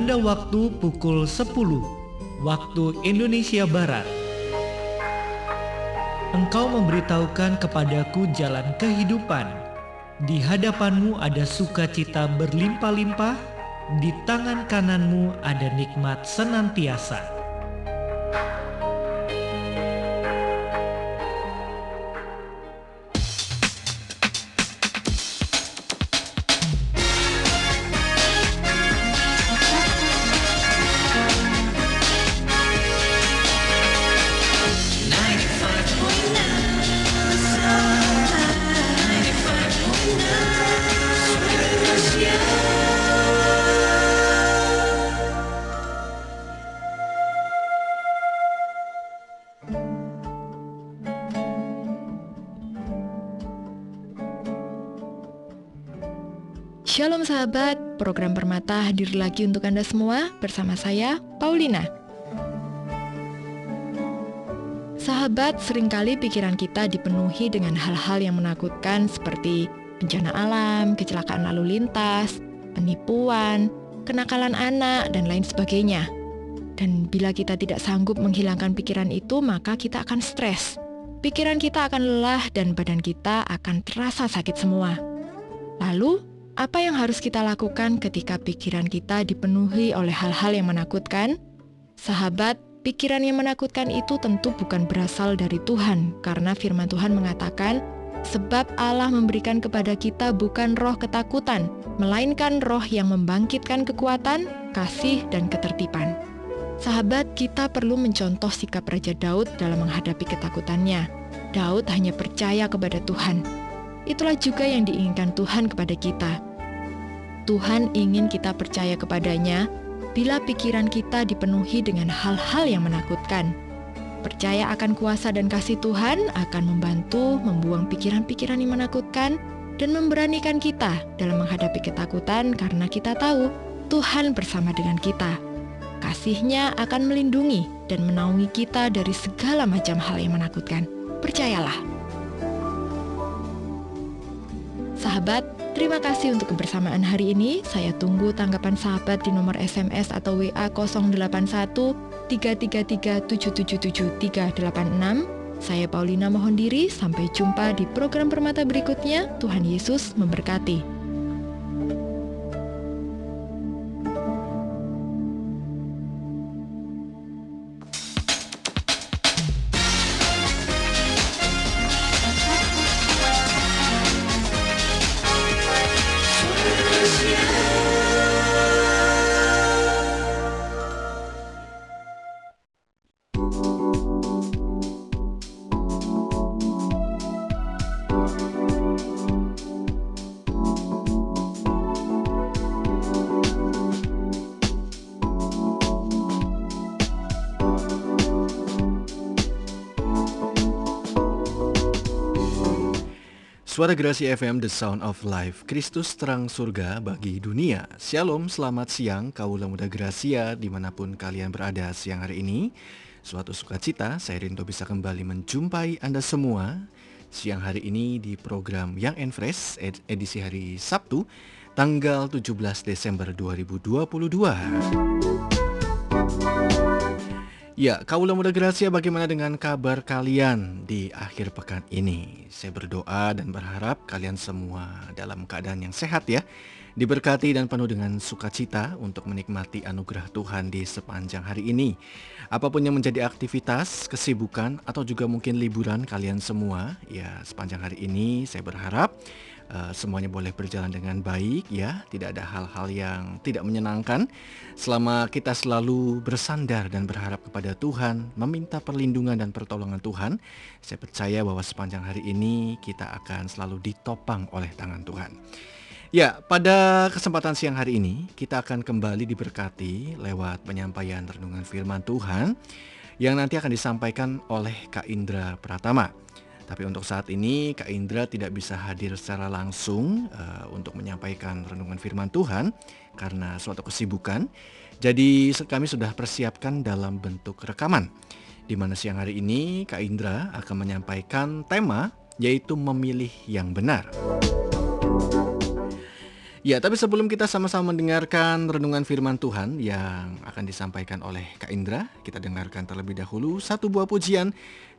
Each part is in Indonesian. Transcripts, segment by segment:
Tanda waktu pukul 10 waktu Indonesia Barat. Engkau memberitahukan kepadaku jalan kehidupan. Di hadapanmu ada sukacita berlimpah-limpah, di tangan kananmu ada nikmat senantiasa. Program Permata hadir lagi untuk Anda semua bersama saya, Paulina. Sahabat, sering kali pikiran kita dipenuhi dengan hal-hal yang menakutkan seperti bencana alam, kecelakaan lalu lintas, penipuan, kenakalan anak, dan lain sebagainya. Dan bila kita tidak sanggup menghilangkan pikiran itu, maka kita akan stres. Pikiran kita akan lelah dan badan kita akan terasa sakit semua. Lalu, apa yang harus kita lakukan ketika pikiran kita dipenuhi oleh hal-hal yang menakutkan? Sahabat, pikiran yang menakutkan itu tentu bukan berasal dari Tuhan, karena firman Tuhan mengatakan, "Sebab Allah memberikan kepada kita bukan roh ketakutan, melainkan roh yang membangkitkan kekuatan, kasih, dan ketertiban." Sahabat, kita perlu mencontoh sikap Raja Daud dalam menghadapi ketakutannya. Daud hanya percaya kepada Tuhan. Itulah juga yang diinginkan Tuhan kepada kita Tuhan ingin kita percaya kepadanya bila pikiran kita dipenuhi dengan hal-hal yang menakutkan. Percaya akan kuasa dan kasih Tuhan akan membantu membuang pikiran-pikiran yang menakutkan dan memberanikan kita dalam menghadapi ketakutan karena kita tahu Tuhan bersama dengan kita. Kasihnya akan melindungi dan menaungi kita dari segala macam hal yang menakutkan. Percayalah. Sahabat, Terima kasih untuk kebersamaan hari ini. Saya tunggu tanggapan sahabat di nomor SMS atau WA 081 333 777 386. Saya Paulina mohon diri, sampai jumpa di program Permata berikutnya. Tuhan Yesus memberkati. Suara Gerasi FM The Sound of Life. Kristus terang surga bagi dunia. Shalom, selamat siang Kaulah Muda Gracia di mana pun kalian berada siang hari ini. Suatu sukacita saya rindu bisa kembali menjumpai Anda semua Siang hari ini di program Young and Fresh edisi hari Sabtu Tanggal 17 Desember 2022 Ya, Kaulah Muda Gracia bagaimana dengan kabar kalian di akhir pekan ini? Saya berdoa dan berharap kalian semua dalam keadaan yang sehat ya. Diberkati dan penuh dengan sukacita untuk menikmati anugerah Tuhan di sepanjang hari ini. Apa pun yang menjadi aktivitas, kesibukan, atau juga mungkin liburan kalian semua, ya sepanjang hari ini saya berharap uh, semuanya boleh berjalan dengan baik ya, tidak ada hal-hal yang tidak menyenangkan. Selama kita selalu bersandar dan berharap kepada Tuhan, meminta perlindungan dan pertolongan Tuhan, saya percaya bahwa sepanjang hari ini kita akan selalu ditopang oleh tangan Tuhan. Ya, pada kesempatan siang hari ini kita akan kembali diberkati lewat penyampaian renungan firman Tuhan yang nanti akan disampaikan oleh Kak Indra Pratama. Tapi untuk saat ini Kak Indra tidak bisa hadir secara langsung uh, untuk menyampaikan renungan firman Tuhan karena suatu kesibukan. Jadi kami sudah persiapkan dalam bentuk rekaman. Di mana siang hari ini Kak Indra akan menyampaikan tema yaitu memilih yang benar. Ya, tapi sebelum kita sama-sama mendengarkan renungan firman Tuhan yang akan disampaikan oleh Kak Indra, kita dengarkan terlebih dahulu satu buah pujian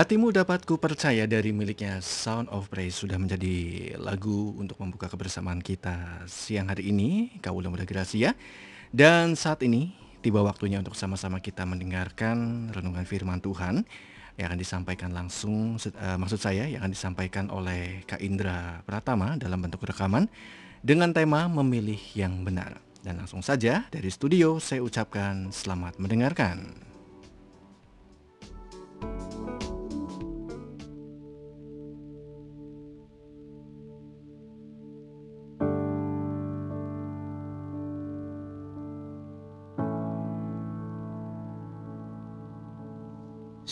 Hatimu dapat ku percaya dari miliknya Sound of Praise sudah menjadi lagu untuk membuka kebersamaan kita siang hari ini, Kaulah Muda Gracia. Dan saat ini tiba waktunya untuk sama-sama kita mendengarkan renungan firman Tuhan yang akan disampaikan langsung uh, maksud saya yang akan disampaikan oleh Kak Indra Pratama dalam bentuk rekaman dengan tema memilih yang benar. Dan langsung saja dari studio saya ucapkan selamat mendengarkan.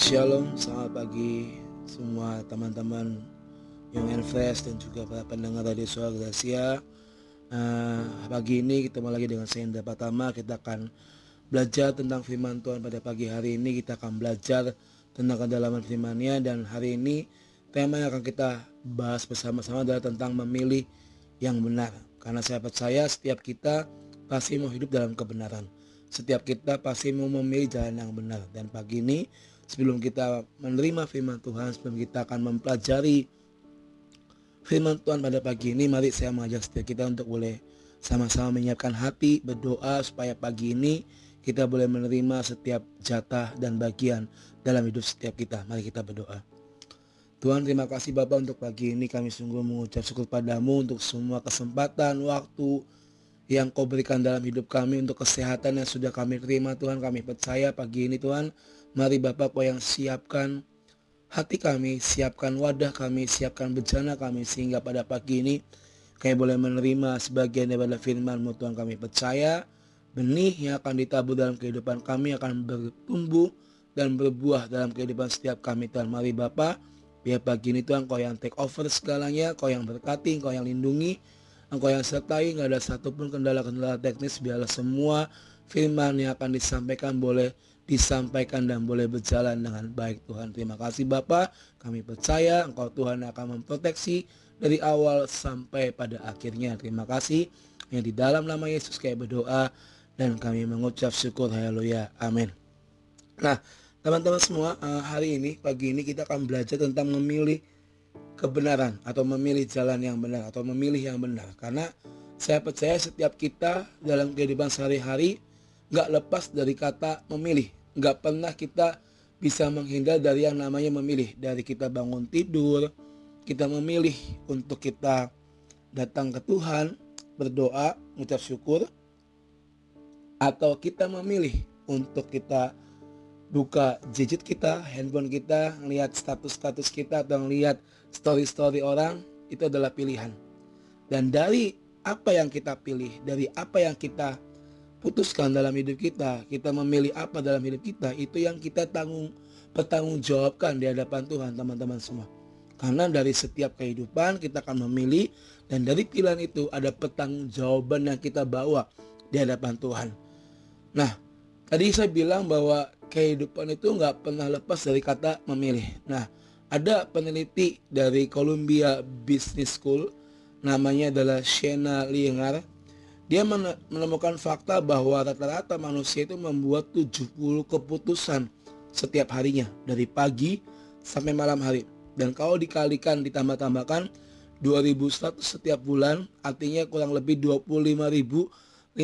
Shalom, selamat pagi semua teman-teman yang Fresh dan juga para pendengar Radio Suara Gracia. Uh, pagi ini kita lagi dengan saya Pertama kita akan belajar tentang firman Tuhan pada pagi hari ini. Kita akan belajar tentang kedalaman firman-Nya. Dan hari ini tema yang akan kita bahas bersama-sama adalah tentang memilih yang benar. Karena saya percaya setiap kita pasti mau hidup dalam kebenaran. Setiap kita pasti mau memilih jalan yang benar. Dan pagi ini sebelum kita menerima firman Tuhan, sebelum kita akan mempelajari firman Tuhan pada pagi ini, mari saya mengajak setiap kita untuk boleh sama-sama menyiapkan hati, berdoa supaya pagi ini kita boleh menerima setiap jatah dan bagian dalam hidup setiap kita. Mari kita berdoa. Tuhan terima kasih Bapak untuk pagi ini kami sungguh mengucap syukur padamu untuk semua kesempatan, waktu yang kau berikan dalam hidup kami untuk kesehatan yang sudah kami terima Tuhan kami percaya pagi ini Tuhan Mari Bapak kau yang siapkan hati kami, siapkan wadah kami, siapkan bencana kami sehingga pada pagi ini kami boleh menerima sebagian daripada firman-Mu Tuhan kami percaya benih yang akan ditabur dalam kehidupan kami akan bertumbuh dan berbuah dalam kehidupan setiap kami Tuhan. Mari Bapak, biar pagi ini Tuhan Kau yang take over segalanya, Kau yang berkati, Kau yang lindungi, Engkau yang sertai, nggak ada satupun kendala-kendala teknis, biarlah semua firman yang akan disampaikan boleh disampaikan dan boleh berjalan dengan baik Tuhan. Terima kasih Bapak, kami percaya Engkau Tuhan akan memproteksi dari awal sampai pada akhirnya. Terima kasih yang di dalam nama Yesus kami berdoa dan kami mengucap syukur haleluya. Amin. Nah, teman-teman semua, eh, hari ini pagi ini kita akan belajar tentang memilih kebenaran atau memilih jalan yang benar atau memilih yang benar karena saya percaya setiap kita dalam kehidupan sehari-hari nggak lepas dari kata memilih nggak pernah kita bisa menghindar dari yang namanya memilih. Dari kita bangun tidur, kita memilih untuk kita datang ke Tuhan, berdoa, mengucap syukur, atau kita memilih untuk kita buka gadget kita, handphone kita, lihat status-status kita, atau lihat story-story orang, itu adalah pilihan. Dan dari apa yang kita pilih, dari apa yang kita putuskan dalam hidup kita, kita memilih apa dalam hidup kita, itu yang kita tanggung bertanggung jawabkan di hadapan Tuhan teman-teman semua. Karena dari setiap kehidupan kita akan memilih dan dari pilihan itu ada pertanggungjawaban yang kita bawa di hadapan Tuhan. Nah, tadi saya bilang bahwa kehidupan itu nggak pernah lepas dari kata memilih. Nah, ada peneliti dari Columbia Business School namanya adalah Shena Liengar dia menemukan fakta bahwa rata-rata manusia itu membuat 70 keputusan setiap harinya dari pagi sampai malam hari. Dan kalau dikalikan ditambah-tambahkan 2100 setiap bulan artinya kurang lebih 25.500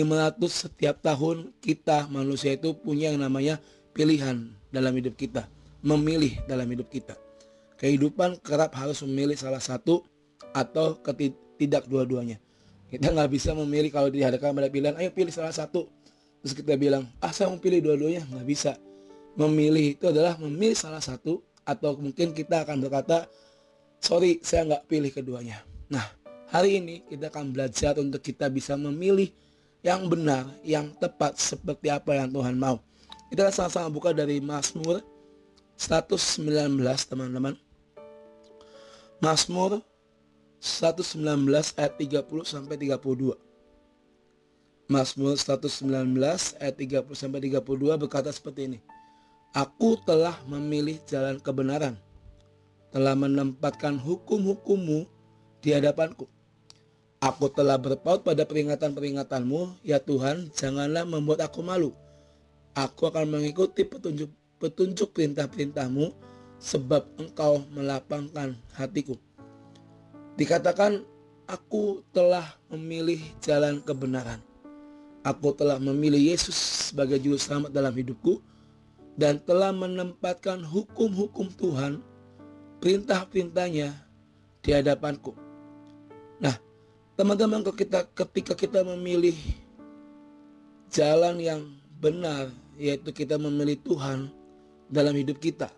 setiap tahun kita manusia itu punya yang namanya pilihan dalam hidup kita, memilih dalam hidup kita. Kehidupan kerap harus memilih salah satu atau tidak dua-duanya. Kita nggak bisa memilih kalau dihadapkan pada pilihan, ayo pilih salah satu. Terus kita bilang, ah saya mau pilih dua-duanya, nggak bisa. Memilih itu adalah memilih salah satu atau mungkin kita akan berkata, sorry saya nggak pilih keduanya. Nah hari ini kita akan belajar untuk kita bisa memilih yang benar, yang tepat seperti apa yang Tuhan mau. Kita sama-sama buka dari Mazmur 119 teman-teman. Mazmur 119 ayat 30 sampai 32. Mazmur 119 ayat 30 sampai 32 berkata seperti ini. Aku telah memilih jalan kebenaran, telah menempatkan hukum-hukummu di hadapanku. Aku telah berpaut pada peringatan-peringatanmu, ya Tuhan, janganlah membuat aku malu. Aku akan mengikuti petunjuk petunjuk perintah-perintahmu, sebab engkau melapangkan hatiku. Dikatakan, aku telah memilih jalan kebenaran. Aku telah memilih Yesus sebagai juru selamat dalam hidupku. dan telah menempatkan hukum-hukum Tuhan, perintah-perintahnya di hadapanku. Nah, teman-teman kita ketika kita memilih jalan yang benar, yaitu kita memilih Tuhan dalam hidup kita.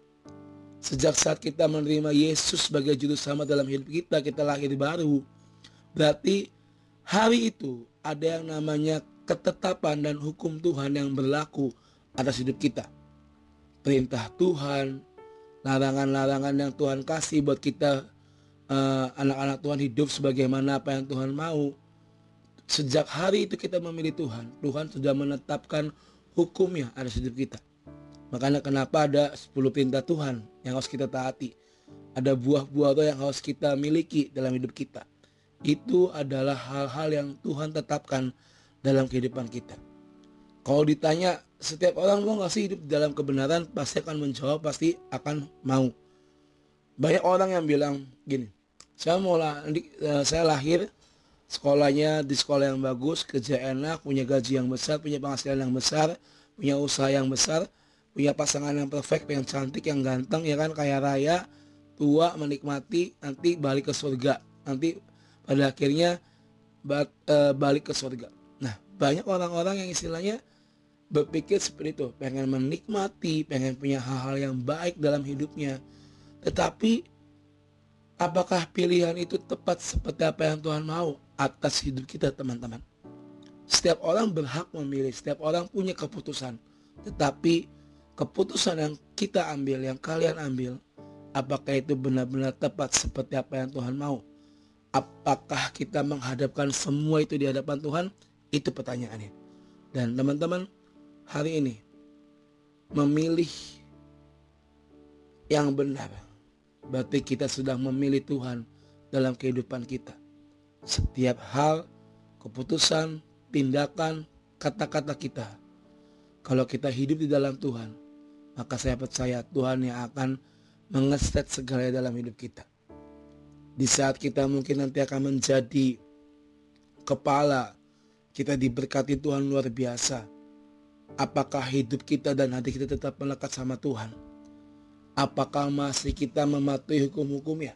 Sejak saat kita menerima Yesus sebagai juru selamat dalam hidup kita, kita lahir baru. Berarti hari itu ada yang namanya ketetapan dan hukum Tuhan yang berlaku atas hidup kita perintah Tuhan, larangan-larangan yang Tuhan kasih buat kita anak eh, anak-anak Tuhan hidup sebagaimana apa yang Tuhan mau. Sejak hari itu kita memilih Tuhan, Tuhan sudah menetapkan hukumnya ada hidup kita. Makanya kenapa ada 10 perintah Tuhan yang harus kita taati. Ada buah-buah yang harus kita miliki dalam hidup kita. Itu adalah hal-hal yang Tuhan tetapkan dalam kehidupan kita. Kalau ditanya setiap orang mau nggak sih hidup dalam kebenaran pasti akan menjawab pasti akan mau. Banyak orang yang bilang gini, saya mau eh, saya lahir sekolahnya di sekolah yang bagus, kerja enak, punya gaji yang besar, punya penghasilan yang besar, punya usaha yang besar, punya pasangan yang perfect, yang cantik, yang ganteng, ya kan kaya raya, tua, menikmati, nanti balik ke surga, nanti pada akhirnya eh, balik ke surga. Nah banyak orang-orang yang istilahnya berpikir seperti itu, pengen menikmati, pengen punya hal-hal yang baik dalam hidupnya. Tetapi apakah pilihan itu tepat seperti apa yang Tuhan mau atas hidup kita teman-teman? Setiap orang berhak memilih, setiap orang punya keputusan. Tetapi keputusan yang kita ambil, yang kalian ambil, apakah itu benar-benar tepat seperti apa yang Tuhan mau? Apakah kita menghadapkan semua itu di hadapan Tuhan? Itu pertanyaannya. Dan teman-teman, hari ini memilih yang benar, berarti kita sudah memilih Tuhan dalam kehidupan kita. Setiap hal, keputusan, tindakan, kata-kata kita. Kalau kita hidup di dalam Tuhan, maka saya percaya Tuhan yang akan mengeset segala dalam hidup kita. Di saat kita mungkin nanti akan menjadi kepala, kita diberkati Tuhan luar biasa Apakah hidup kita dan hati kita tetap melekat sama Tuhan? Apakah masih kita mematuhi hukum-hukumnya?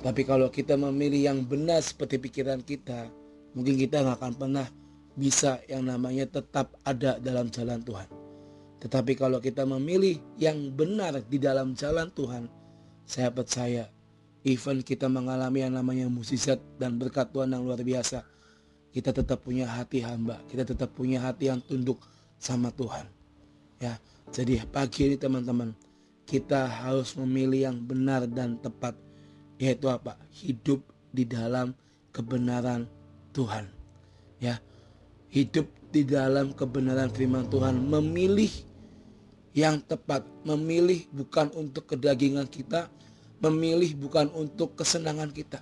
Tapi kalau kita memilih yang benar seperti pikiran kita, mungkin kita nggak akan pernah bisa yang namanya tetap ada dalam jalan Tuhan. Tetapi kalau kita memilih yang benar di dalam jalan Tuhan, saya percaya even kita mengalami yang namanya musisat dan berkat Tuhan yang luar biasa, kita tetap punya hati hamba, kita tetap punya hati yang tunduk sama Tuhan. Ya, jadi pagi ini teman-teman, kita harus memilih yang benar dan tepat, yaitu apa? Hidup di dalam kebenaran Tuhan. Ya, hidup di dalam kebenaran firman Tuhan, memilih yang tepat, memilih bukan untuk kedagingan kita, memilih bukan untuk kesenangan kita,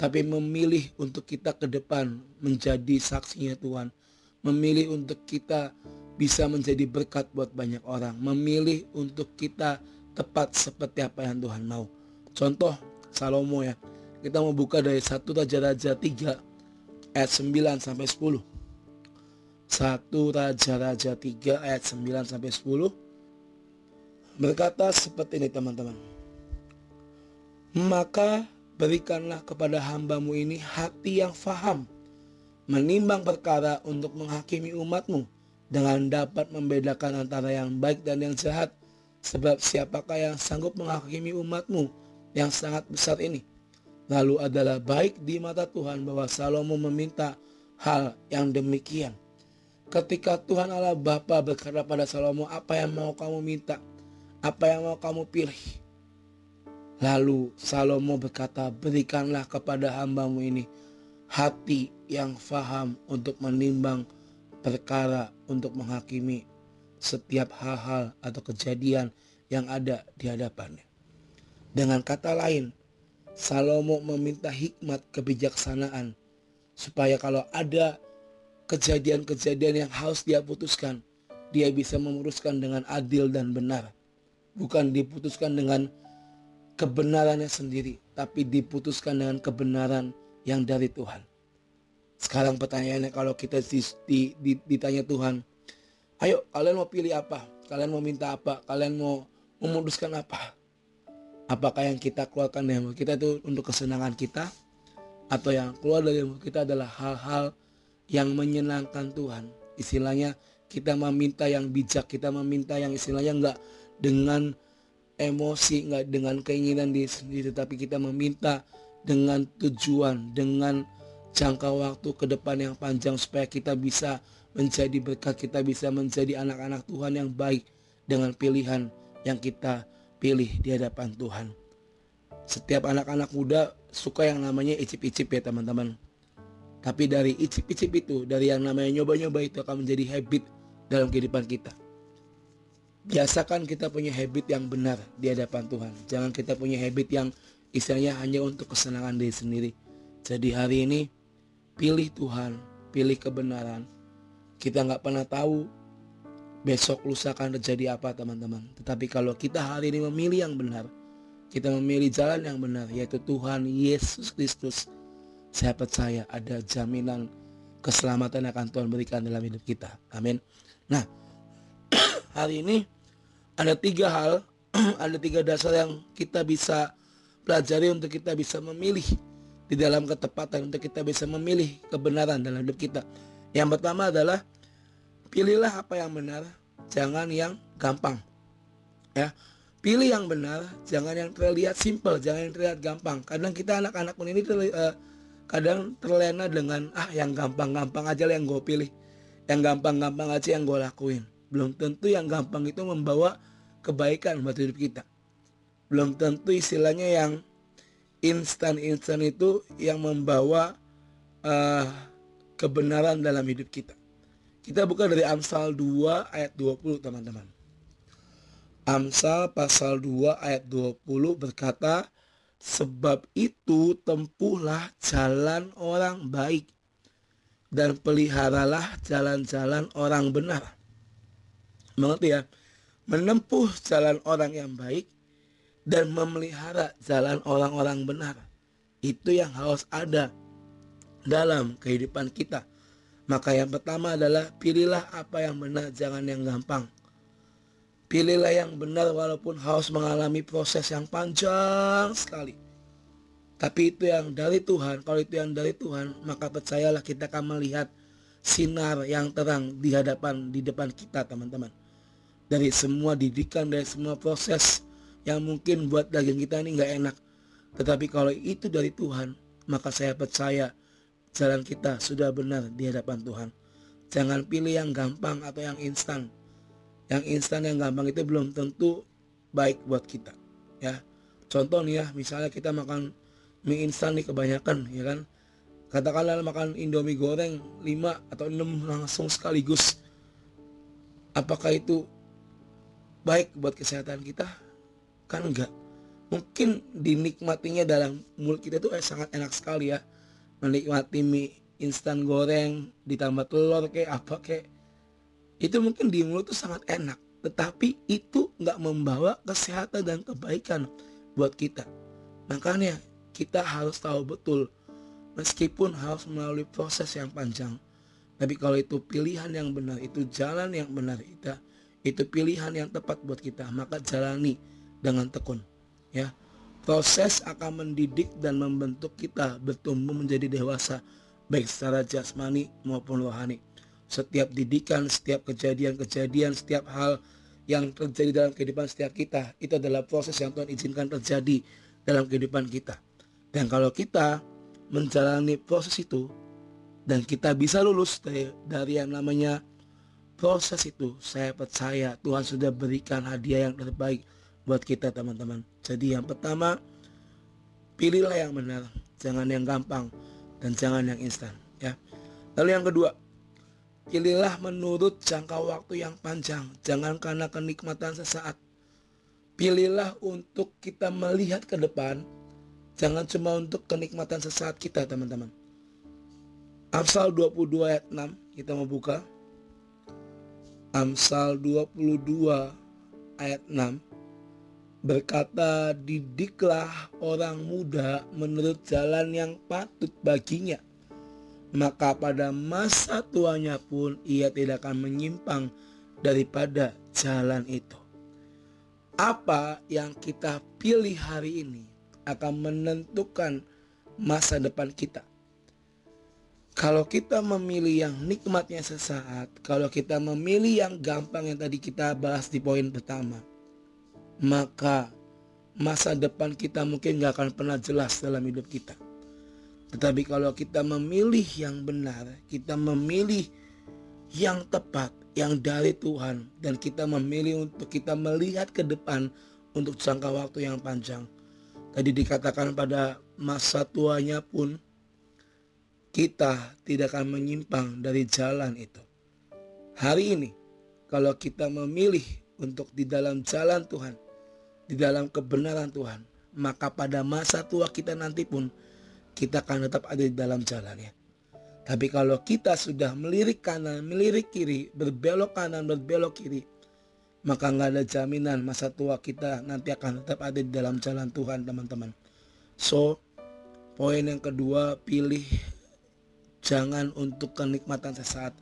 tapi memilih untuk kita ke depan menjadi saksinya Tuhan. Memilih untuk kita bisa menjadi berkat buat banyak orang. Memilih untuk kita tepat seperti apa yang Tuhan mau. Contoh Salomo ya. Kita mau buka dari 1 Raja-Raja 3 ayat 9 sampai 10. 1 Raja-Raja 3 ayat 9 sampai 10 berkata seperti ini teman-teman. Maka berikanlah kepada hambamu ini hati yang faham, menimbang perkara untuk menghakimi umatmu, dengan dapat membedakan antara yang baik dan yang jahat, sebab siapakah yang sanggup menghakimi umatmu yang sangat besar ini? Lalu adalah baik di mata Tuhan bahwa Salomo meminta hal yang demikian. Ketika Tuhan Allah Bapa berkata pada Salomo, apa yang mau kamu minta? Apa yang mau kamu pilih? Lalu Salomo berkata, berikanlah kepada hambamu ini hati yang faham untuk menimbang perkara untuk menghakimi setiap hal-hal atau kejadian yang ada di hadapannya. Dengan kata lain, Salomo meminta hikmat kebijaksanaan supaya kalau ada kejadian-kejadian yang harus dia putuskan, dia bisa memutuskan dengan adil dan benar. Bukan diputuskan dengan kebenarannya sendiri, tapi diputuskan dengan kebenaran yang dari Tuhan. Sekarang pertanyaannya kalau kita di, di, di, ditanya Tuhan, ayo kalian mau pilih apa? Kalian mau minta apa? Kalian mau memutuskan apa? Apakah yang kita keluarkan dari mulut kita itu untuk kesenangan kita atau yang keluar dari mulut kita adalah hal-hal yang menyenangkan Tuhan. Istilahnya kita meminta yang bijak, kita meminta yang istilahnya enggak dengan emosi, enggak dengan keinginan diri sendiri, tetapi kita meminta dengan tujuan, dengan jangka waktu ke depan yang panjang supaya kita bisa menjadi berkat, kita bisa menjadi anak-anak Tuhan yang baik dengan pilihan yang kita pilih di hadapan Tuhan. Setiap anak-anak muda suka yang namanya icip-icip ya teman-teman. Tapi dari icip-icip itu, dari yang namanya nyoba-nyoba itu akan menjadi habit dalam kehidupan kita. Biasakan kita punya habit yang benar di hadapan Tuhan. Jangan kita punya habit yang istilahnya hanya untuk kesenangan diri sendiri. Jadi hari ini pilih Tuhan, pilih kebenaran. Kita nggak pernah tahu besok lusa akan terjadi apa teman-teman. Tetapi kalau kita hari ini memilih yang benar, kita memilih jalan yang benar yaitu Tuhan Yesus Kristus. Saya percaya ada jaminan keselamatan yang akan Tuhan berikan dalam hidup kita. Amin. Nah, hari ini ada tiga hal, ada tiga dasar yang kita bisa pelajari untuk kita bisa memilih di dalam ketepatan, untuk kita bisa memilih kebenaran dalam hidup kita. Yang pertama adalah Pilihlah apa yang benar, jangan yang gampang. Ya. Pilih yang benar, jangan yang terlihat simpel, jangan yang terlihat gampang. Kadang kita anak-anak pun ini terli, uh, kadang terlena dengan ah yang gampang-gampang aja yang gue pilih. Yang gampang-gampang aja yang gue lakuin. Belum tentu yang gampang itu membawa kebaikan buat hidup kita. Belum tentu istilahnya yang instan-instan itu yang membawa uh, kebenaran dalam hidup kita. Kita buka dari Amsal 2 ayat 20 teman-teman. Amsal pasal 2 ayat 20 berkata, Sebab itu tempuhlah jalan orang baik dan peliharalah jalan-jalan orang benar. Mengerti ya? Menempuh jalan orang yang baik dan memelihara jalan orang-orang benar. Itu yang harus ada dalam kehidupan kita maka yang pertama adalah pilihlah apa yang benar, jangan yang gampang. Pilihlah yang benar walaupun harus mengalami proses yang panjang sekali. Tapi itu yang dari Tuhan, kalau itu yang dari Tuhan, maka percayalah kita akan melihat sinar yang terang di hadapan, di depan kita teman-teman. Dari semua didikan, dari semua proses yang mungkin buat daging kita ini nggak enak. Tetapi kalau itu dari Tuhan, maka saya percaya jalan kita sudah benar di hadapan Tuhan. Jangan pilih yang gampang atau yang instan. Yang instan yang gampang itu belum tentu baik buat kita. Ya, contoh nih ya, misalnya kita makan mie instan nih kebanyakan, ya kan? Katakanlah makan indomie goreng 5 atau 6 langsung sekaligus. Apakah itu baik buat kesehatan kita? Kan enggak. Mungkin dinikmatinya dalam mulut kita itu eh, sangat enak sekali ya menikmati mie instan goreng ditambah telur kayak apa kayak itu mungkin di mulut tuh sangat enak tetapi itu nggak membawa kesehatan dan kebaikan buat kita makanya kita harus tahu betul meskipun harus melalui proses yang panjang tapi kalau itu pilihan yang benar itu jalan yang benar kita itu pilihan yang tepat buat kita maka jalani dengan tekun ya Proses akan mendidik dan membentuk kita bertumbuh menjadi dewasa baik secara jasmani maupun rohani. Setiap didikan, setiap kejadian-kejadian, setiap hal yang terjadi dalam kehidupan setiap kita itu adalah proses yang Tuhan izinkan terjadi dalam kehidupan kita. Dan kalau kita menjalani proses itu dan kita bisa lulus dari, dari yang namanya proses itu, saya percaya Tuhan sudah berikan hadiah yang terbaik buat kita teman-teman. Jadi yang pertama, pilihlah yang benar, jangan yang gampang dan jangan yang instan ya. Lalu yang kedua, pilihlah menurut jangka waktu yang panjang, jangan karena kenikmatan sesaat. Pilihlah untuk kita melihat ke depan, jangan cuma untuk kenikmatan sesaat kita teman-teman. Amsal 22 ayat 6 kita mau buka. Amsal 22 ayat 6 berkata, "Didiklah orang muda menurut jalan yang patut baginya, maka pada masa tuanya pun ia tidak akan menyimpang daripada jalan itu. Apa yang kita pilih hari ini akan menentukan masa depan kita. Kalau kita memilih yang nikmatnya sesaat, kalau kita memilih yang gampang yang tadi kita bahas di poin pertama, maka masa depan kita mungkin gak akan pernah jelas dalam hidup kita. Tetapi kalau kita memilih yang benar, kita memilih yang tepat, yang dari Tuhan, dan kita memilih untuk kita melihat ke depan untuk jangka waktu yang panjang. Tadi dikatakan pada masa tuanya pun kita tidak akan menyimpang dari jalan itu. Hari ini, kalau kita memilih untuk di dalam jalan Tuhan, di dalam kebenaran Tuhan, maka pada masa tua kita nanti pun kita akan tetap ada di dalam jalannya. Tapi kalau kita sudah melirik kanan, melirik kiri, berbelok kanan, berbelok kiri, maka nggak ada jaminan masa tua kita nanti akan tetap ada di dalam jalan Tuhan teman-teman. So, poin yang kedua, pilih Jangan untuk kenikmatan sesaat,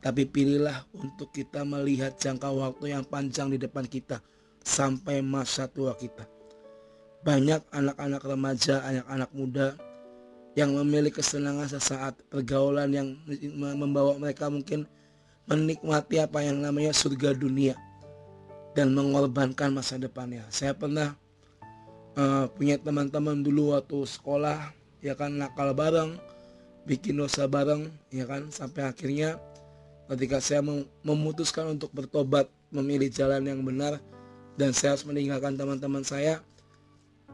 tapi pilihlah untuk kita melihat jangka waktu yang panjang di depan kita sampai masa tua kita. Banyak anak-anak remaja, anak-anak muda yang memiliki kesenangan sesaat, pergaulan yang membawa mereka mungkin menikmati apa yang namanya surga dunia dan mengorbankan masa depannya. Saya pernah uh, punya teman-teman dulu waktu sekolah ya kan nakal bareng bikin dosa bareng ya kan? Sampai akhirnya ketika saya memutuskan untuk bertobat memilih jalan yang benar dan saya harus meninggalkan teman-teman saya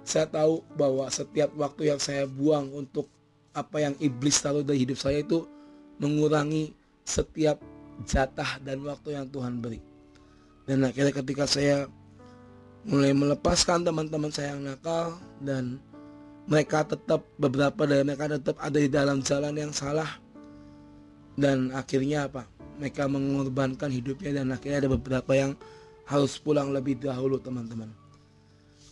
saya tahu bahwa setiap waktu yang saya buang untuk apa yang iblis taruh dari hidup saya itu mengurangi setiap jatah dan waktu yang Tuhan beri. Dan akhirnya ketika saya mulai melepaskan teman-teman saya yang nakal dan mereka tetap beberapa dari mereka tetap ada di dalam jalan yang salah. Dan akhirnya apa? Mereka mengorbankan hidupnya dan akhirnya ada beberapa yang harus pulang lebih dahulu teman-teman.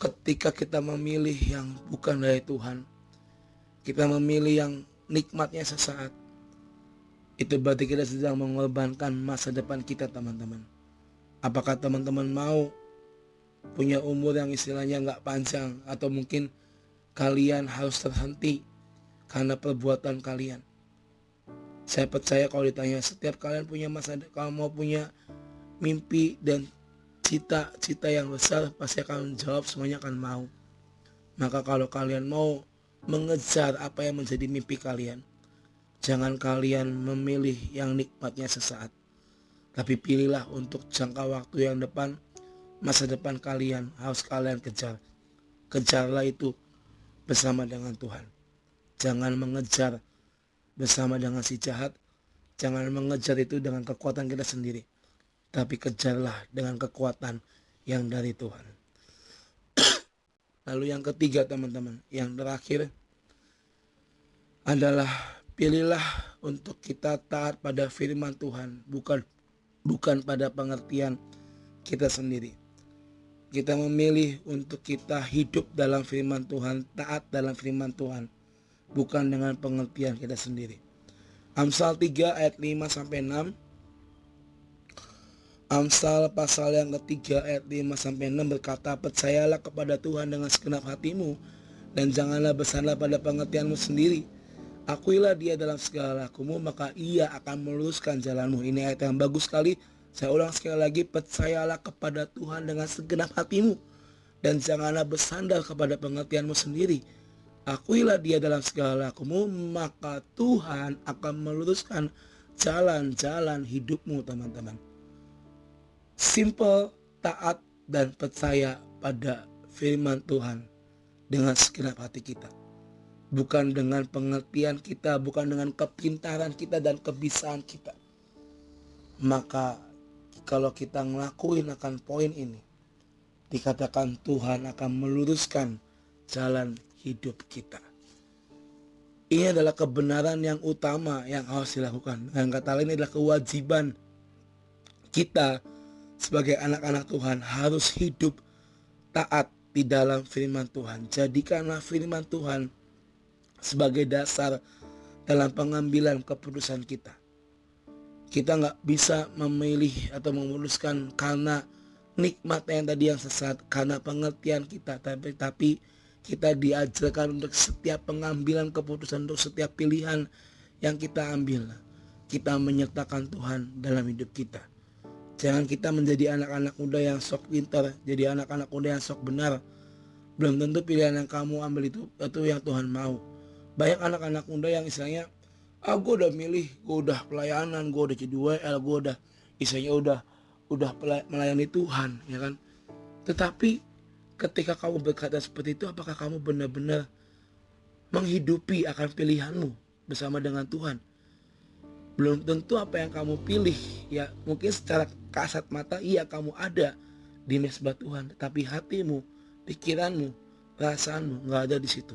Ketika kita memilih yang bukan dari Tuhan kita memilih yang nikmatnya sesaat itu berarti kita sedang mengorbankan masa depan kita teman-teman. Apakah teman-teman mau punya umur yang istilahnya nggak panjang atau mungkin kalian harus terhenti karena perbuatan kalian. Saya percaya kalau ditanya setiap kalian punya masa kalau mau punya mimpi dan cita-cita yang besar pasti akan menjawab semuanya akan mau. Maka kalau kalian mau mengejar apa yang menjadi mimpi kalian, jangan kalian memilih yang nikmatnya sesaat. Tapi pilihlah untuk jangka waktu yang depan, masa depan kalian harus kalian kejar. Kejarlah itu bersama dengan Tuhan. Jangan mengejar bersama dengan si jahat. Jangan mengejar itu dengan kekuatan kita sendiri. Tapi kejarlah dengan kekuatan yang dari Tuhan. Lalu yang ketiga teman-teman. Yang terakhir adalah pilihlah untuk kita taat pada firman Tuhan. Bukan bukan pada pengertian kita sendiri kita memilih untuk kita hidup dalam firman Tuhan, taat dalam firman Tuhan, bukan dengan pengertian kita sendiri. Amsal 3 ayat 5 sampai 6. Amsal pasal yang ketiga ayat 5 sampai 6 berkata, "Percayalah kepada Tuhan dengan segenap hatimu dan janganlah bersandar pada pengertianmu sendiri. Akuilah dia dalam segala lakumu, maka ia akan meluruskan jalanmu." Ini ayat yang bagus sekali saya ulang sekali lagi, percayalah kepada Tuhan dengan segenap hatimu. Dan janganlah bersandar kepada pengertianmu sendiri. Akuilah dia dalam segala lakumu, maka Tuhan akan meluruskan jalan-jalan hidupmu teman-teman. Simple, taat, dan percaya pada firman Tuhan dengan segenap hati kita. Bukan dengan pengertian kita, bukan dengan kepintaran kita dan kebisaan kita. Maka kalau kita ngelakuin akan poin ini, dikatakan Tuhan akan meluruskan jalan hidup kita. Ini adalah kebenaran yang utama yang harus dilakukan. Dan kata lain adalah kewajiban kita sebagai anak-anak Tuhan harus hidup taat di dalam firman Tuhan. Jadikanlah firman Tuhan sebagai dasar dalam pengambilan keputusan kita. Kita nggak bisa memilih atau memutuskan karena nikmat yang tadi yang sesat karena pengertian kita. Tapi tapi kita diajarkan untuk setiap pengambilan keputusan untuk setiap pilihan yang kita ambil kita menyertakan Tuhan dalam hidup kita. Jangan kita menjadi anak-anak muda yang sok pintar jadi anak-anak muda yang sok benar. Belum tentu pilihan yang kamu ambil itu itu yang Tuhan mau. Banyak anak-anak muda yang istilahnya ah gue udah milih gue udah pelayanan gue udah jadi WL gue udah istilahnya udah udah melayani Tuhan ya kan? Tetapi ketika kamu berkata seperti itu apakah kamu benar-benar menghidupi akan pilihanmu bersama dengan Tuhan? Belum tentu apa yang kamu pilih ya mungkin secara kasat mata iya kamu ada di mesbah Tuhan tetapi hatimu pikiranmu perasaanmu nggak ada di situ.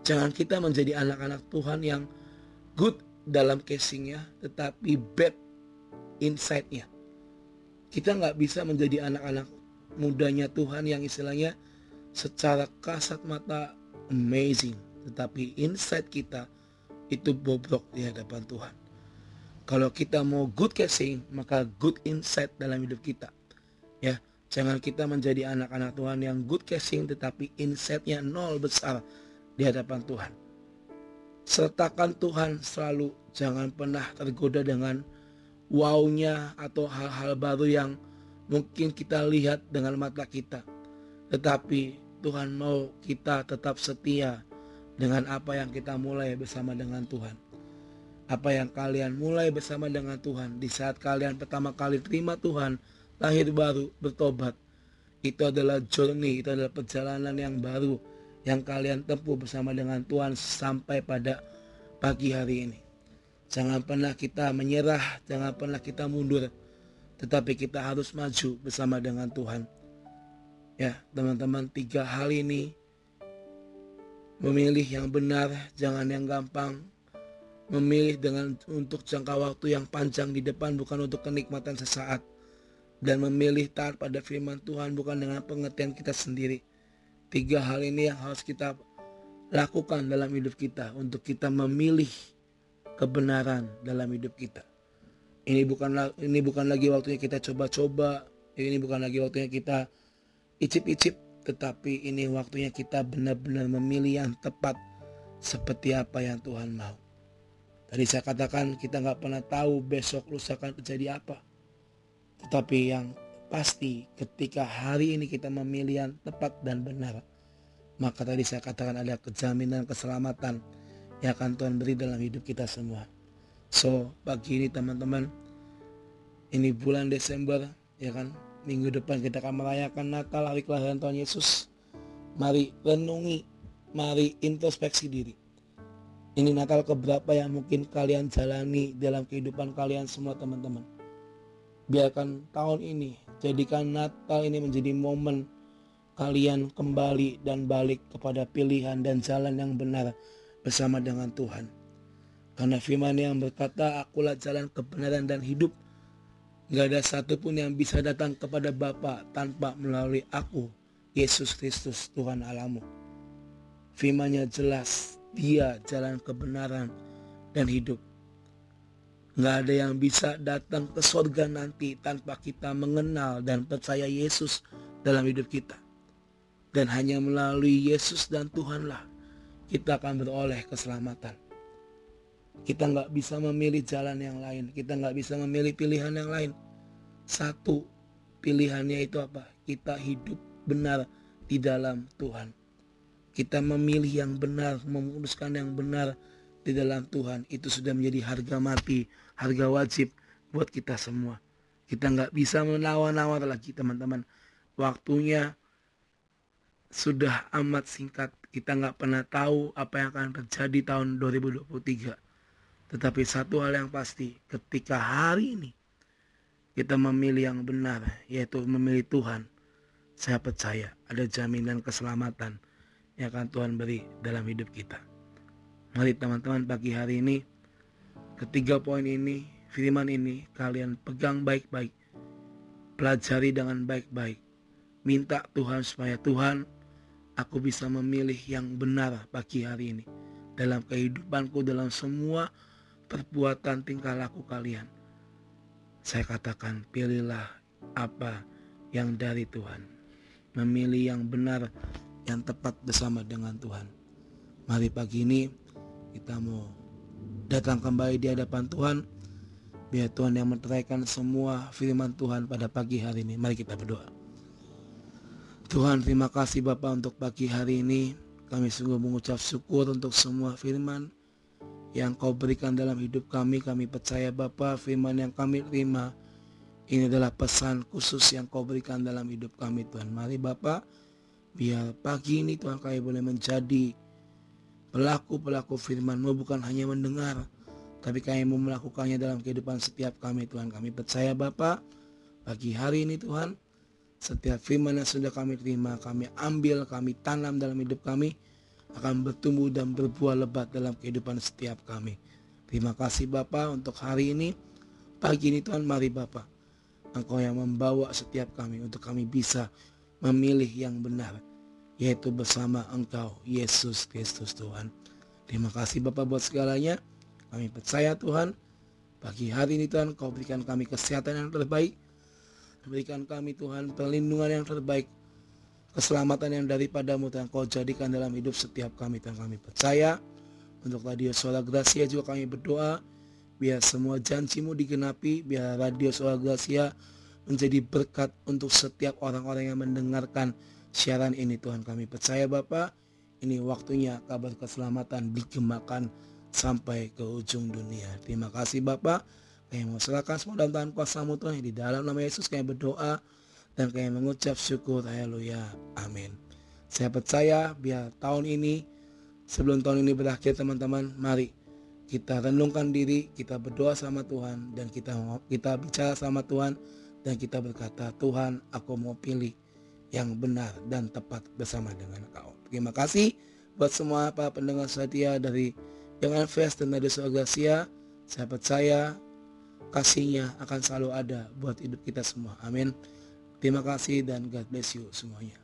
Jangan kita menjadi anak-anak Tuhan yang good dalam casingnya tetapi bad inside-nya kita nggak bisa menjadi anak-anak mudanya Tuhan yang istilahnya secara kasat mata amazing tetapi inside kita itu bobrok di hadapan Tuhan. Kalau kita mau good casing maka good inside dalam hidup kita. Ya jangan kita menjadi anak-anak Tuhan yang good casing tetapi inside-nya nol besar di hadapan Tuhan sertakan Tuhan selalu. Jangan pernah tergoda dengan wownya atau hal-hal baru yang mungkin kita lihat dengan mata kita. Tetapi Tuhan mau kita tetap setia dengan apa yang kita mulai bersama dengan Tuhan. Apa yang kalian mulai bersama dengan Tuhan di saat kalian pertama kali terima Tuhan lahir baru bertobat. Itu adalah journey itu adalah perjalanan yang baru yang kalian tempuh bersama dengan Tuhan sampai pada pagi hari ini. Jangan pernah kita menyerah, jangan pernah kita mundur, tetapi kita harus maju bersama dengan Tuhan. Ya, teman-teman, tiga hal ini memilih yang benar, jangan yang gampang. Memilih dengan untuk jangka waktu yang panjang di depan bukan untuk kenikmatan sesaat dan memilih taat pada firman Tuhan bukan dengan pengertian kita sendiri. Tiga hal ini yang harus kita lakukan dalam hidup kita untuk kita memilih kebenaran dalam hidup kita. Ini bukan ini bukan lagi waktunya kita coba-coba, ini bukan lagi waktunya kita icip-icip, tetapi ini waktunya kita benar-benar memilih yang tepat seperti apa yang Tuhan mau. Tadi saya katakan kita nggak pernah tahu besok lusa akan terjadi apa. Tetapi yang Pasti ketika hari ini kita memilih yang tepat dan benar, maka tadi saya katakan ada kejaminan keselamatan yang akan Tuhan beri dalam hidup kita semua. So, pagi ini teman-teman, ini bulan Desember, ya kan? Minggu depan kita akan merayakan Natal, hari kelahiran Tuhan Yesus. Mari renungi, mari introspeksi diri. Ini Natal keberapa yang mungkin kalian jalani dalam kehidupan kalian semua teman-teman. Biarkan tahun ini Jadikan Natal ini menjadi momen kalian kembali dan balik kepada pilihan dan jalan yang benar bersama dengan Tuhan. Karena firman yang berkata, akulah jalan kebenaran dan hidup. Gak ada satupun yang bisa datang kepada Bapa tanpa melalui aku, Yesus Kristus Tuhan Alamu. Firmannya jelas, dia jalan kebenaran dan hidup. Nggak ada yang bisa datang ke sorga nanti tanpa kita mengenal dan percaya Yesus dalam hidup kita. Dan hanya melalui Yesus dan Tuhanlah kita akan beroleh keselamatan. Kita nggak bisa memilih jalan yang lain. Kita nggak bisa memilih pilihan yang lain. Satu pilihannya itu apa? Kita hidup benar di dalam Tuhan. Kita memilih yang benar, memutuskan yang benar di dalam Tuhan itu sudah menjadi harga mati, harga wajib buat kita semua. Kita nggak bisa menawar-nawar lagi teman-teman. Waktunya sudah amat singkat. Kita nggak pernah tahu apa yang akan terjadi tahun 2023. Tetapi satu hal yang pasti, ketika hari ini kita memilih yang benar, yaitu memilih Tuhan, saya percaya ada jaminan keselamatan yang akan Tuhan beri dalam hidup kita. Mari teman-teman pagi hari ini ketiga poin ini, firman ini kalian pegang baik-baik. Pelajari dengan baik-baik. Minta Tuhan supaya Tuhan aku bisa memilih yang benar pagi hari ini. Dalam kehidupanku, dalam semua perbuatan tingkah laku kalian. Saya katakan pilihlah apa yang dari Tuhan. Memilih yang benar, yang tepat bersama dengan Tuhan. Mari pagi ini kita mau datang kembali di hadapan Tuhan. Biar Tuhan yang meneraikan semua firman Tuhan pada pagi hari ini. Mari kita berdoa. Tuhan terima kasih Bapak untuk pagi hari ini. Kami sungguh mengucap syukur untuk semua firman yang kau berikan dalam hidup kami. Kami percaya Bapak firman yang kami terima. Ini adalah pesan khusus yang kau berikan dalam hidup kami Tuhan. Mari Bapak biar pagi ini Tuhan kami boleh menjadi pelaku-pelaku firman-Mu bukan hanya mendengar tapi kami mau melakukannya dalam kehidupan setiap kami Tuhan. Kami percaya Bapak, pagi hari ini Tuhan, setiap firman yang sudah kami terima, kami ambil, kami tanam dalam hidup kami, akan bertumbuh dan berbuah lebat dalam kehidupan setiap kami. Terima kasih Bapak untuk hari ini. Pagi ini Tuhan, mari Bapak, Engkau yang membawa setiap kami untuk kami bisa memilih yang benar, yaitu bersama Engkau, Yesus Kristus Tuhan. Terima kasih Bapak buat segalanya. Kami percaya Tuhan, pagi hari ini Tuhan Kau berikan kami kesehatan yang terbaik. Berikan kami Tuhan perlindungan yang terbaik. Keselamatan yang daripadamu Tuhan Kau jadikan dalam hidup setiap kami Tuhan kami percaya. Untuk Radio Suara Gracia juga kami berdoa. Biar semua janjimu digenapi. Biar Radio Suara Gracia menjadi berkat untuk setiap orang-orang yang mendengarkan siaran ini Tuhan kami percaya Bapak. Ini waktunya kabar keselamatan digemakan sampai ke ujung dunia. Terima kasih Bapak. Kami mau serahkan semua dalam tangan kuasamu Tuhan. Di dalam nama Yesus kami berdoa dan kami mengucap syukur. Haleluya. Amin. Saya percaya biar tahun ini sebelum tahun ini berakhir teman-teman, mari kita renungkan diri, kita berdoa sama Tuhan dan kita kita bicara sama Tuhan dan kita berkata, Tuhan, aku mau pilih yang benar dan tepat bersama dengan Kau. Terima kasih buat semua para pendengar setia dari dengan Fest dan Nada Gracia, saya percaya kasihnya akan selalu ada buat hidup kita semua. Amin. Terima kasih dan God bless you semuanya.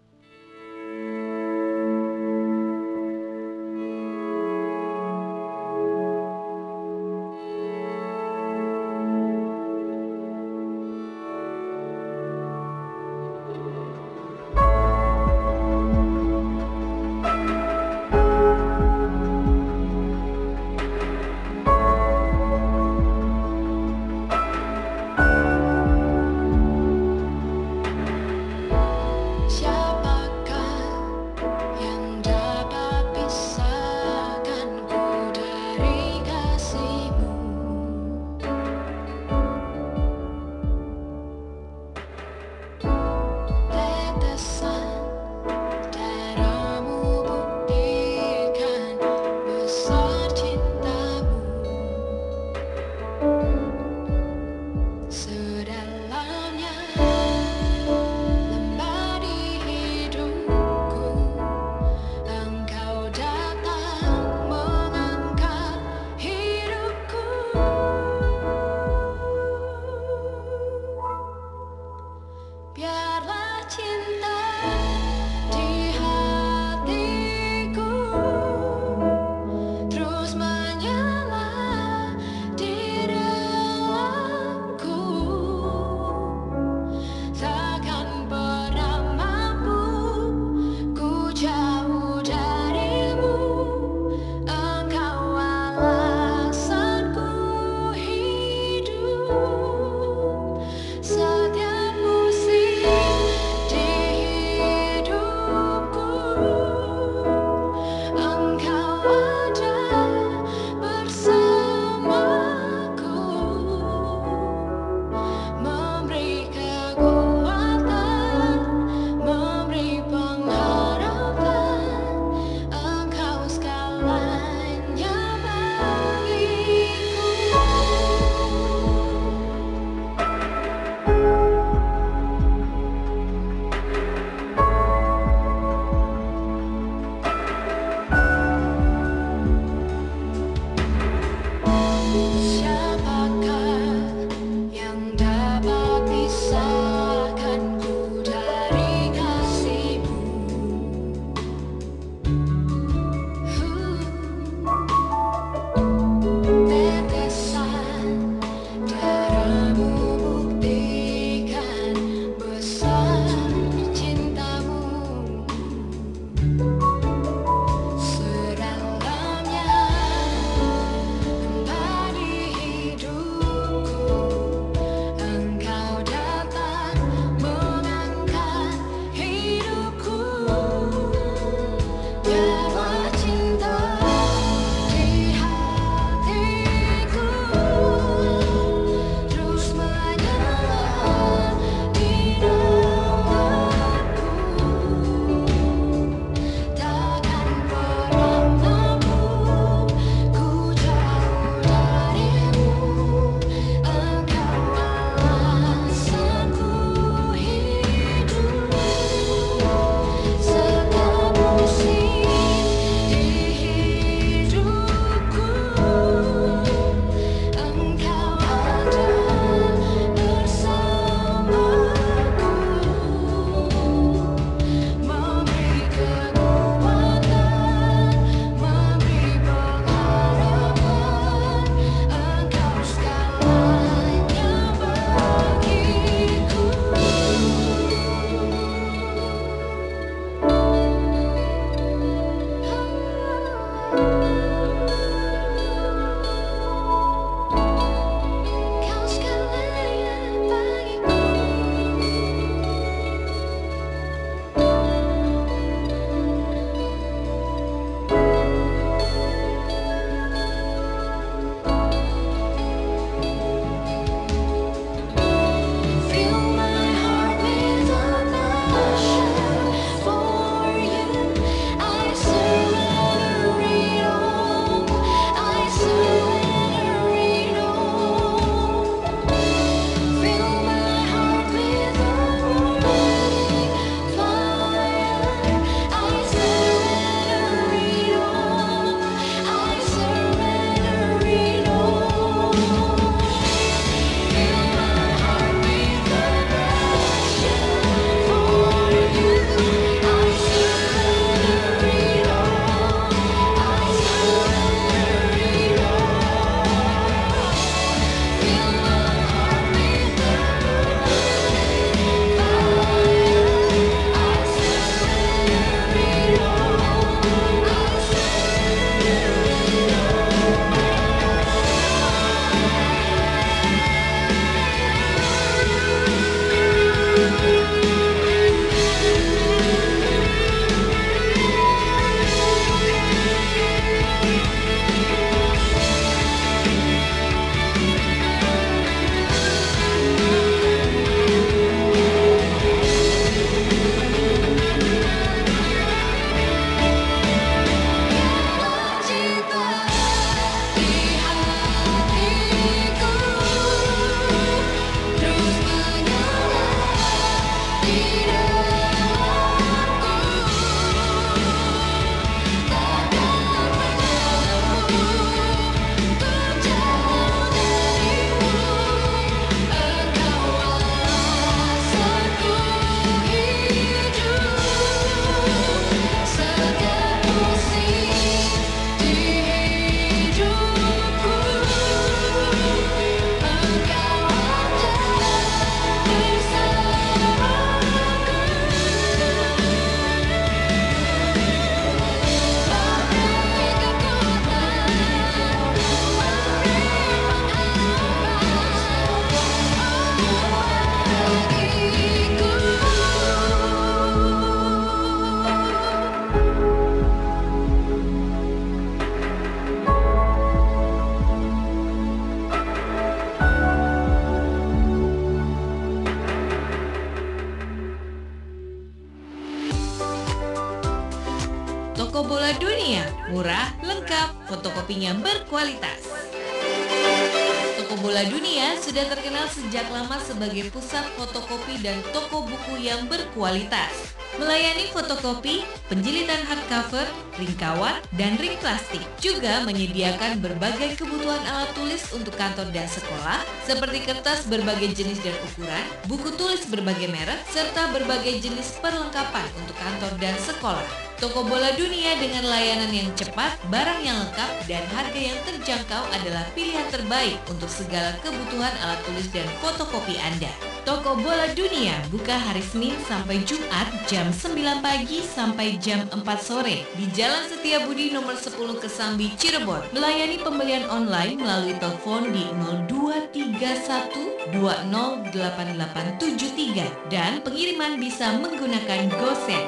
Berkualitas. Melayani fotokopi, penjilitan hardcover, ring kawat, dan ring plastik. Juga menyediakan berbagai kebutuhan alat tulis untuk kantor dan sekolah, seperti kertas berbagai jenis dan ukuran, buku tulis berbagai merek, serta berbagai jenis perlengkapan untuk kantor dan sekolah. Toko bola dunia dengan layanan yang cepat, barang yang lengkap, dan harga yang terjangkau adalah pilihan terbaik untuk segala kebutuhan alat tulis dan fotokopi Anda. Toko Bola Dunia buka hari Senin sampai Jumat jam 9 pagi sampai jam 4 sore di Jalan Setiabudi nomor 10 Kesambi Cirebon. Melayani pembelian online melalui telepon di 0231 208873 dan pengiriman bisa menggunakan GoSend.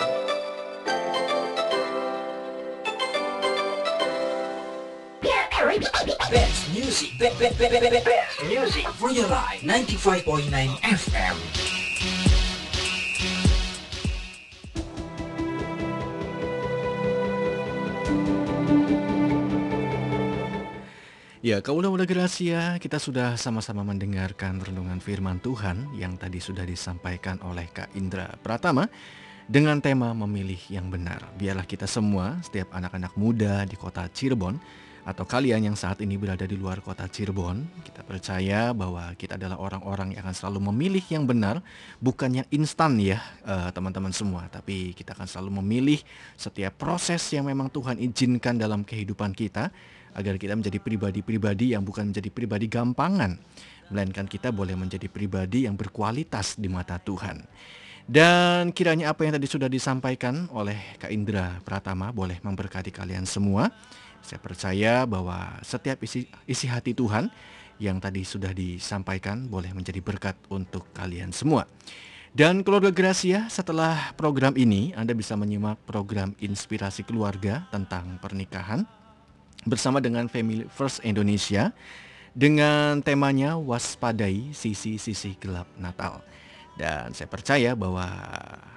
Best music, be, be, be, be, be, best music for your life. 95.9 FM. Ya, kaulah Gracia, kita sudah sama-sama mendengarkan renungan firman Tuhan yang tadi sudah disampaikan oleh Kak Indra Pratama dengan tema memilih yang benar. Biarlah kita semua, setiap anak-anak muda di kota Cirebon atau kalian yang saat ini berada di luar kota Cirebon, kita percaya bahwa kita adalah orang-orang yang akan selalu memilih yang benar, bukan yang instan ya eh, teman-teman semua, tapi kita akan selalu memilih setiap proses yang memang Tuhan izinkan dalam kehidupan kita agar kita menjadi pribadi-pribadi yang bukan menjadi pribadi gampangan, melainkan kita boleh menjadi pribadi yang berkualitas di mata Tuhan. Dan kiranya apa yang tadi sudah disampaikan oleh Kak Indra Pratama boleh memberkati kalian semua. Saya percaya bahwa setiap isi, isi hati Tuhan yang tadi sudah disampaikan boleh menjadi berkat untuk kalian semua. Dan keluarga Gracia, setelah program ini Anda bisa menyimak program Inspirasi Keluarga tentang pernikahan bersama dengan Family First Indonesia dengan temanya waspadai sisi-sisi gelap Natal. Dan saya percaya bahwa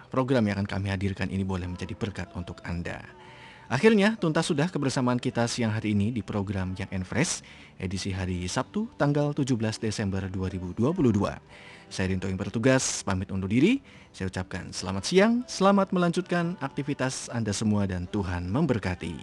program yang akan kami hadirkan ini boleh menjadi berkat untuk Anda. Akhirnya tuntas sudah kebersamaan kita siang hari ini di program Young and Fresh edisi hari Sabtu tanggal 17 Desember 2022. Saya Rinto yang bertugas pamit undur diri. Saya ucapkan selamat siang, selamat melanjutkan aktivitas Anda semua dan Tuhan memberkati.